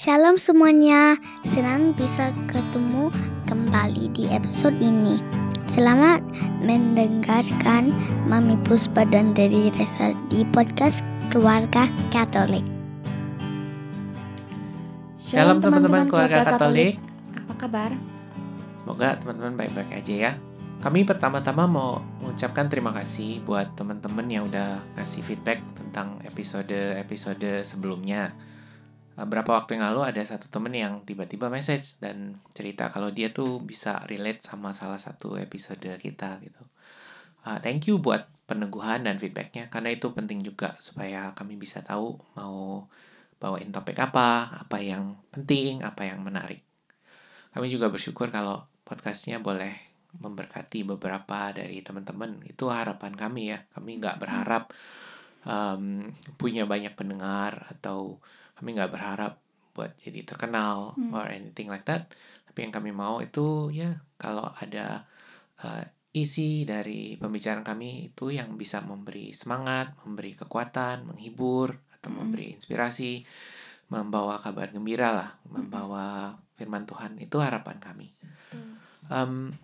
Shalom semuanya, senang bisa ketemu kembali di episode ini. Selamat mendengarkan Mami Puspa dan Dedi Resa di podcast Keluarga Katolik. Shalom teman-teman keluarga Katolik. Apa kabar? Semoga teman-teman baik-baik aja ya. Kami pertama-tama mau mengucapkan terima kasih buat teman-teman yang udah ngasih feedback tentang episode-episode sebelumnya. Beberapa waktu yang lalu ada satu temen yang tiba-tiba message dan cerita kalau dia tuh bisa relate sama salah satu episode kita gitu. Uh, thank you buat peneguhan dan feedbacknya karena itu penting juga supaya kami bisa tahu mau bawain topik apa, apa yang penting, apa yang menarik. Kami juga bersyukur kalau podcastnya boleh memberkati beberapa dari teman-teman. Itu harapan kami ya. Kami nggak berharap um, punya banyak pendengar atau kami nggak berharap buat jadi terkenal Hmm. or anything like that. Tapi yang kami mau itu ya kalau ada uh, isi dari pembicaraan kami itu yang bisa memberi semangat, memberi kekuatan, menghibur atau Mm. memberi inspirasi, membawa kabar gembira lah, membawa firman Tuhan itu harapan kami. Em,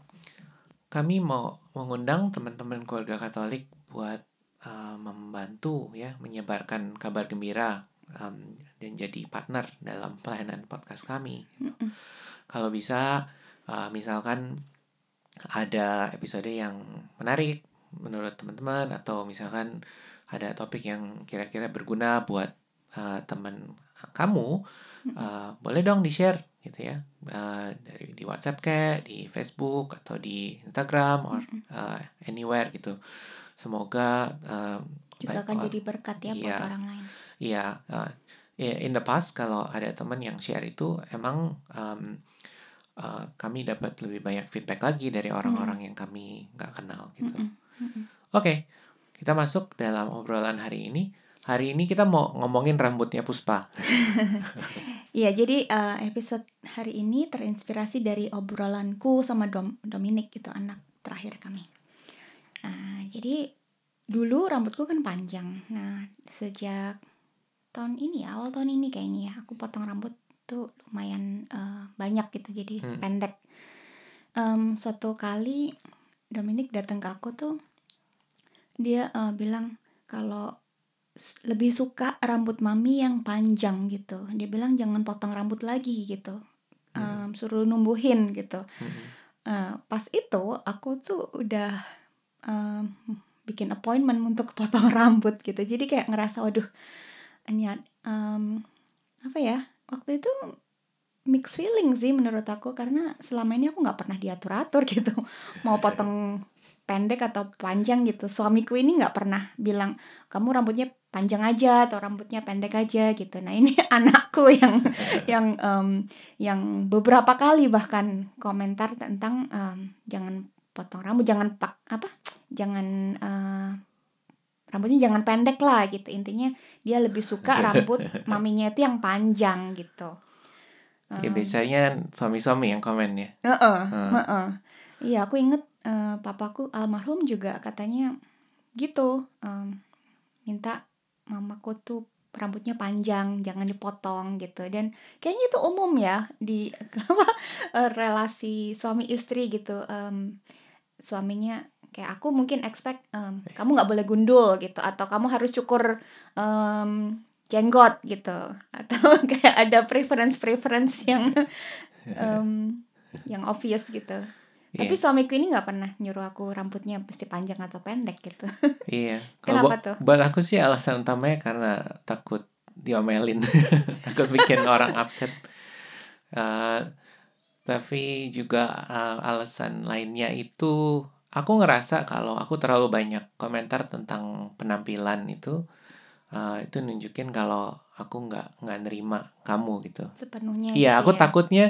kami mau mengundang teman-teman keluarga Katolik buat uh, membantu ya menyebarkan kabar gembira em, dan jadi partner dalam pelayanan podcast kami. Mm-mm. Kalau bisa, uh, misalkan ada episode yang menarik menurut teman-teman atau misalkan ada topik yang kira-kira berguna buat uh, teman kamu, uh, boleh dong di-share gitu ya Uh, dari di WhatsApp kayak di Facebook atau di Instagram or uh, anywhere gitu. Semoga uh, Juga akan jadi berkat ya buat Iya. orang lain. Iya, uh, ya, in the past kalau ada teman yang share itu emang um, uh, kami dapat lebih banyak feedback lagi dari orang-orang yang kami nggak kenal gitu. Mm-mm. Mm-mm. Oke, kita masuk dalam obrolan hari ini. Hari ini kita mau ngomongin rambutnya Puspa. Iya, jadi eh, episode hari ini terinspirasi dari obrolanku sama Dom Dominic gitu anak terakhir kami. Nah, jadi dulu rambutku kan panjang. Nah, sejak tahun ini ya, awal tahun ini kayaknya ya, aku potong rambut tuh lumayan eh, banyak gitu, jadi Hmm. pendek. Em, suatu kali Dominic datang ke aku tuh, dia eh, bilang kalau lebih suka rambut mami yang panjang gitu. Dia bilang jangan potong rambut lagi gitu, Em, suruh numbuhin gitu. Mm-mm. Eh, pas itu aku tuh udah em, bikin appointment untuk potong rambut gitu. Jadi kayak ngerasa waduh ini ad- em, apa ya waktu itu mix feeling sih menurut aku karena selama ini aku nggak pernah diatur-atur gitu. Mau potong pendek atau panjang gitu. Suamiku ini nggak pernah bilang kamu rambutnya panjang aja atau rambutnya pendek aja gitu. Nah ini anakku yang yang em, yang beberapa kali bahkan komentar tentang em, jangan potong rambut jangan pak apa jangan eh, rambutnya jangan pendek lah gitu intinya dia lebih suka rambut maminya itu yang panjang gitu Ya biasanya suami-suami yang komen ya. Heeh, Hmm. heeh. Iya, aku inget eh, papaku almarhum juga katanya gitu, em, minta mamaku tuh rambutnya panjang, jangan dipotong gitu. Dan kayaknya itu umum ya di apa eh, relasi suami istri gitu. Em, suaminya kayak aku mungkin expect em, kamu nggak boleh gundul gitu, atau kamu harus cukur em, jenggot gitu, atau kayak ada preference preference yang em, yang obvious gitu. Tapi Iya. suamiku ini nggak pernah nyuruh aku rambutnya mesti panjang atau pendek gitu. Iya. Kalau Kenapa buat, tuh? buat aku sih alasan utamanya karena takut diomelin, takut bikin orang upset. Eh, tapi juga eh, alasan lainnya itu aku ngerasa kalau aku terlalu banyak komentar tentang penampilan itu eh, itu nunjukin kalau aku nggak nggak nerima kamu gitu. Sepenuhnya. Iya, gitu aku ya. takutnya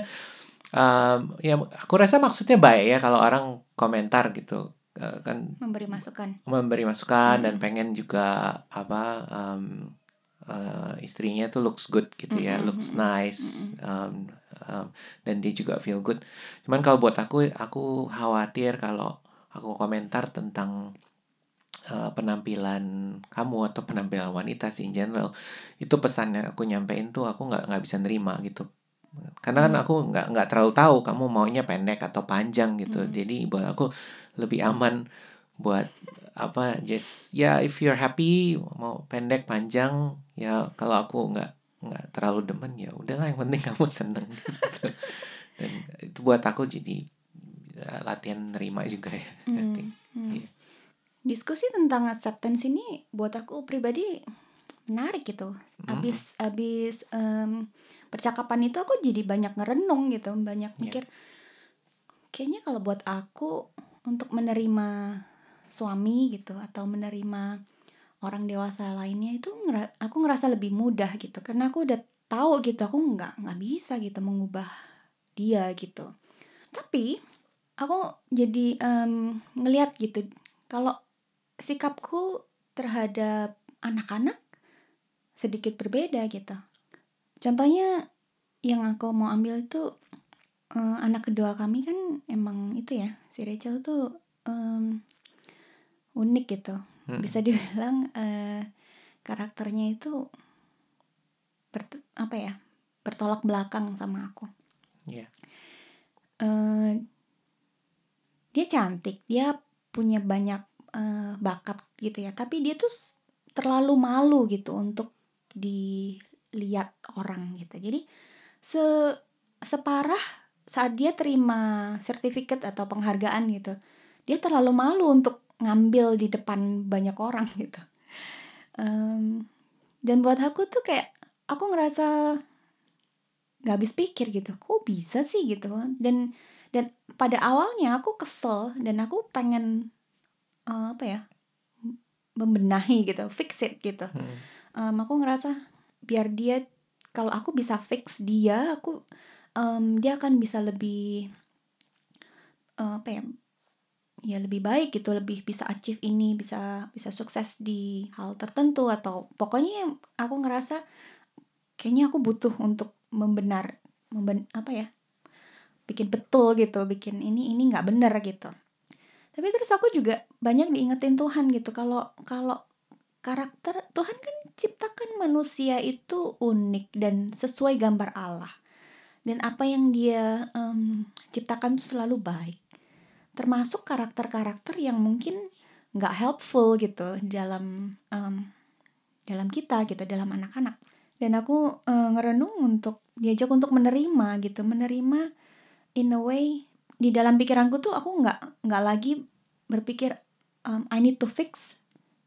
em, ya aku rasa maksudnya baik ya kalau orang komentar gitu Eh, kan memberi masukan. memberi masukan dan Mm. pengen juga apa em, eh, istrinya tuh looks good gitu ya, Mm-mm, looks mm-mm, nice em, em, dan dia juga feel good. Cuman kalau buat aku aku khawatir kalau aku komentar tentang uh, penampilan kamu atau penampilan wanita sih in general itu pesan yang aku nyampein tuh aku nggak nggak bisa nerima gitu karena kan Hmm. aku nggak nggak terlalu tahu kamu maunya pendek atau panjang gitu Hmm. jadi buat aku lebih aman buat apa just ya if you're happy mau pendek panjang ya kalau aku nggak nggak terlalu demen ya udahlah yang penting kamu seneng gitu. dan itu buat aku jadi ya, latihan nerima juga ya Hmm, hmm. Iya. Diskusi tentang acceptance ini buat aku pribadi menarik gitu. Hmm. Abis abis em, percakapan itu aku jadi banyak ngerenung gitu, banyak Iya. mikir. Kayaknya kalau buat aku untuk menerima suami gitu atau menerima orang dewasa lainnya itu ngera- aku ngerasa lebih mudah gitu karena aku udah tahu gitu aku nggak nggak bisa gitu mengubah dia gitu. Tapi aku jadi em, ngelihat gitu kalau sikapku terhadap anak-anak sedikit berbeda gitu. Contohnya yang aku mau ambil itu eh, anak kedua kami kan emang itu ya si Rachel tuh em, unik gitu. Hmm. Bisa dibilang eh, karakternya itu bert- apa ya bertolak belakang sama aku. Iya. eh dia cantik, dia punya banyak eh, bakat gitu ya. Tapi dia tuh terlalu malu gitu untuk dilihat orang gitu. Jadi se separah saat dia terima sertifikat atau penghargaan gitu, dia terlalu malu untuk ngambil di depan banyak orang gitu. Em, dan buat aku tuh kayak aku ngerasa nggak habis pikir gitu kok bisa sih gitu dan dan pada awalnya aku kesel dan aku pengen eh, apa ya membenahi gitu fix it gitu Hmm. Em, aku ngerasa biar dia kalau aku bisa fix dia aku em, dia akan bisa lebih eh, apa ya ya lebih baik gitu lebih bisa achieve ini bisa bisa sukses di hal tertentu atau pokoknya aku ngerasa kayaknya aku butuh untuk membenar memben apa ya bikin betul gitu bikin ini ini nggak benar gitu. Tapi terus aku juga banyak diingetin Tuhan gitu kalau kalau karakter Tuhan kan ciptakan manusia itu unik dan sesuai gambar Allah. Dan apa yang dia em, ciptakan itu selalu baik. Termasuk karakter-karakter yang mungkin nggak helpful gitu dalam em, dalam kita gitu dalam anak-anak. Dan aku eh, ngerenung untuk diajak untuk menerima gitu menerima in a way di dalam pikiranku tuh aku nggak nggak lagi berpikir um, I need to fix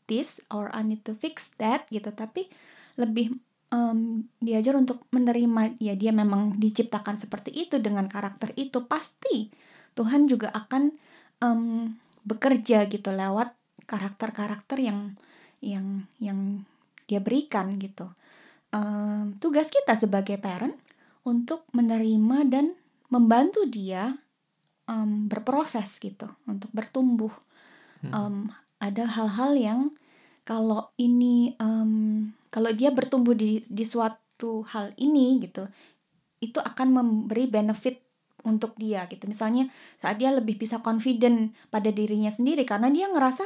this or I need to fix that gitu. Tapi lebih em, diajar untuk menerima ya dia memang diciptakan seperti itu dengan karakter itu pasti Tuhan juga akan em, bekerja gitu lewat karakter-karakter yang yang yang dia berikan gitu. Em, tugas kita sebagai parent untuk menerima dan membantu dia em, berproses gitu untuk bertumbuh. Hmm. Em, ada hal-hal yang kalau ini em, kalau dia bertumbuh di di suatu hal ini gitu itu akan memberi benefit untuk dia gitu. Misalnya saat dia lebih bisa confident pada dirinya sendiri karena dia ngerasa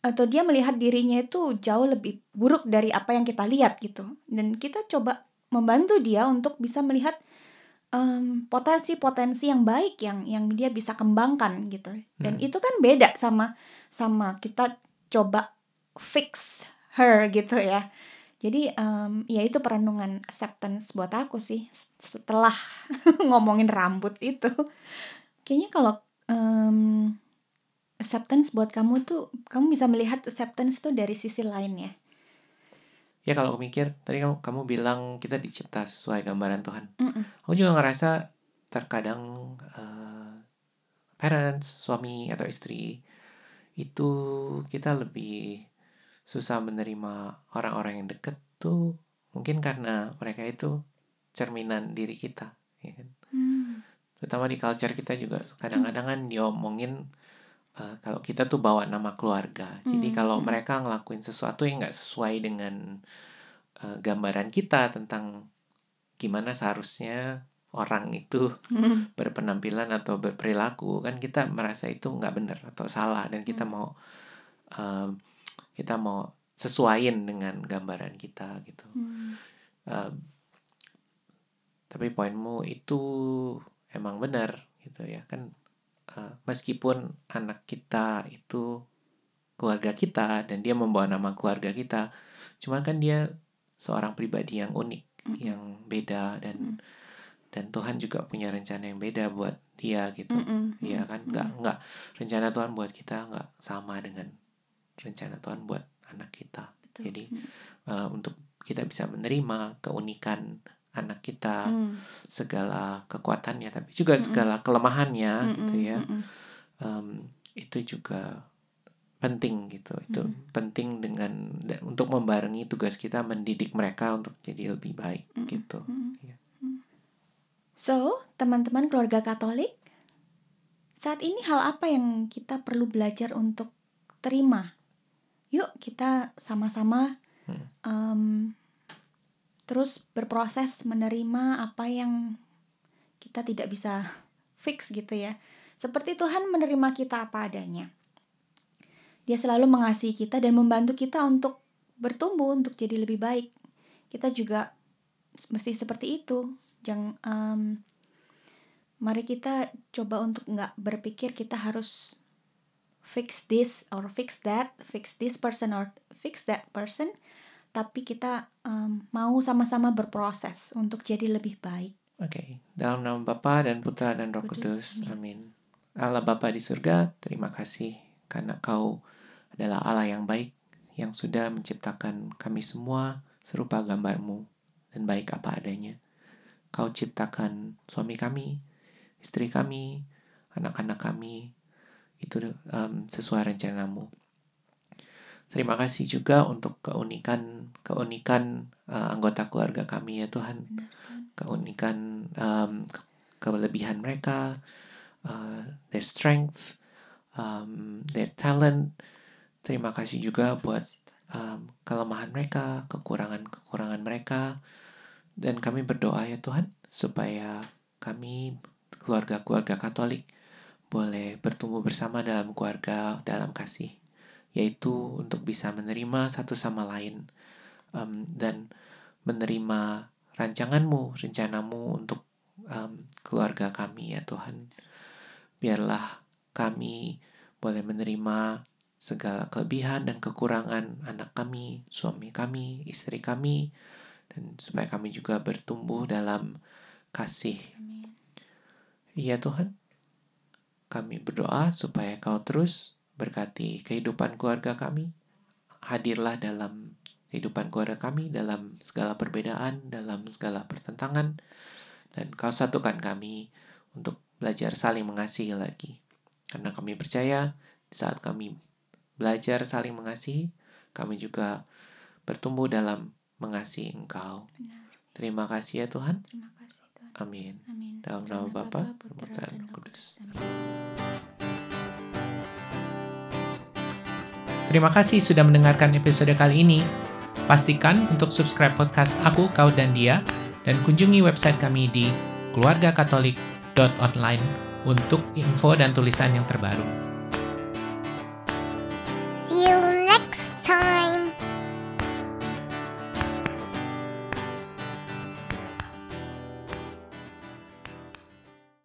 atau dia melihat dirinya itu jauh lebih buruk dari apa yang kita lihat gitu. Dan kita coba membantu dia untuk bisa melihat potensi-potensi yang baik yang yang dia bisa kembangkan gitu. Dan Hmm. itu kan beda sama sama kita coba fix her gitu ya. Jadi em, ya itu perenungan acceptance buat aku sih setelah ngomongin rambut itu. Kayaknya kalau em, acceptance buat kamu tuh kamu bisa melihat acceptance tuh dari sisi lain ya Ya kalau aku mikir tadi kamu kamu bilang kita dicipta sesuai gambaran Tuhan. Mm-mm. Aku juga ngerasa terkadang eh, parents, suami atau istri itu kita lebih susah menerima orang-orang yang deket tuh mungkin karena mereka itu cerminan diri kita, ya kan? Hmm. Terutama di culture kita juga kadang-kadang kan diomongin eh, kalau kita tuh bawa nama keluarga. Jadi Hmm, kalau hmm. mereka ngelakuin sesuatu yang nggak sesuai dengan eh, gambaran kita tentang gimana seharusnya orang itu Hmm. berpenampilan atau berperilaku kan kita merasa itu nggak benar atau salah dan kita Hmm. mau um, kita mau sesuaiin dengan gambaran kita gitu Hmm. Um, tapi poinmu itu emang benar gitu ya kan uh, meskipun anak kita itu keluarga kita dan dia membawa nama keluarga kita cuman kan dia seorang pribadi yang unik Mm. yang beda dan Mm. dan Tuhan juga punya rencana yang beda buat dia gitu Mm-mm. Iya kan Mm-mm. nggak nggak rencana Tuhan buat kita nggak sama dengan rencana Tuhan buat anak kita Betul. jadi Mm. uh, untuk kita bisa menerima keunikan anak kita Mm. segala kekuatannya tapi juga Mm-mm. segala kelemahannya Mm-mm. gitu ya Mm-mm. um, itu juga penting gitu itu Mm. penting dengan untuk membarengi tugas kita mendidik mereka untuk jadi lebih baik Mm-mm. gitu. Mm. So, teman-teman keluarga Katolik, saat ini hal apa yang kita perlu belajar untuk terima? Yuk kita sama-sama Hmm. em, terus berproses menerima apa yang kita tidak bisa fix gitu ya. Seperti Tuhan menerima kita apa adanya. Dia selalu mengasihi kita dan membantu kita untuk bertumbuh, untuk jadi lebih baik. Kita juga mesti seperti itu. Jangan, em, mari kita coba untuk nggak berpikir kita harus fix this or fix that, fix this person or fix that person, tapi kita em, mau sama-sama berproses untuk jadi lebih baik. Oke, dalam nama Bapa dan Putra dan Roh Kudus, Kudus, amin. Allah Bapa di surga, terima kasih karena Kau adalah Allah yang baik yang sudah menciptakan kami semua serupa gambarmu dan baik apa adanya. Kau ciptakan suami kami, istri kami, anak-anak kami, itu em, sesuai rencanamu. Terima kasih juga untuk keunikan keunikan eh, anggota keluarga kami ya Tuhan keunikan um, ke- kelebihan mereka, uh, their strength, um, their talent. Terima kasih juga buat um, kelemahan mereka, kekurangan-kekurangan mereka. Dan kami berdoa ya Tuhan, supaya kami, keluarga-keluarga Katolik, boleh bertumbuh bersama dalam keluarga, dalam kasih. Yaitu untuk bisa menerima satu sama lain. um, dan menerima rancanganmu, rencanamu untuk um, keluarga kami ya Tuhan. Biarlah kami boleh menerima segala kelebihan dan kekurangan anak kami, suami kami, istri kami, dan supaya kami juga bertumbuh dalam kasih. Iya Tuhan, kami berdoa supaya Kau terus berkati kehidupan keluarga kami. Hadirlah dalam kehidupan keluarga kami, dalam segala perbedaan, dalam segala pertentangan, dan Kau satukan kami untuk belajar saling mengasihi lagi. Karena kami percaya di saat kami belajar saling mengasihi, kami juga bertumbuh dalam mengasihi Engkau. Terima kasih ya Tuhan. Terima kasih Tuhan. Amin. Amin. Dalam nama Bapa, Putra, dan Roh Kudus. Terima kasih sudah mendengarkan episode kali ini. Pastikan untuk subscribe podcast Aku, Kau, dan Dia, dan kunjungi website kami di keluargakatolik.online untuk info dan tulisan yang terbaru.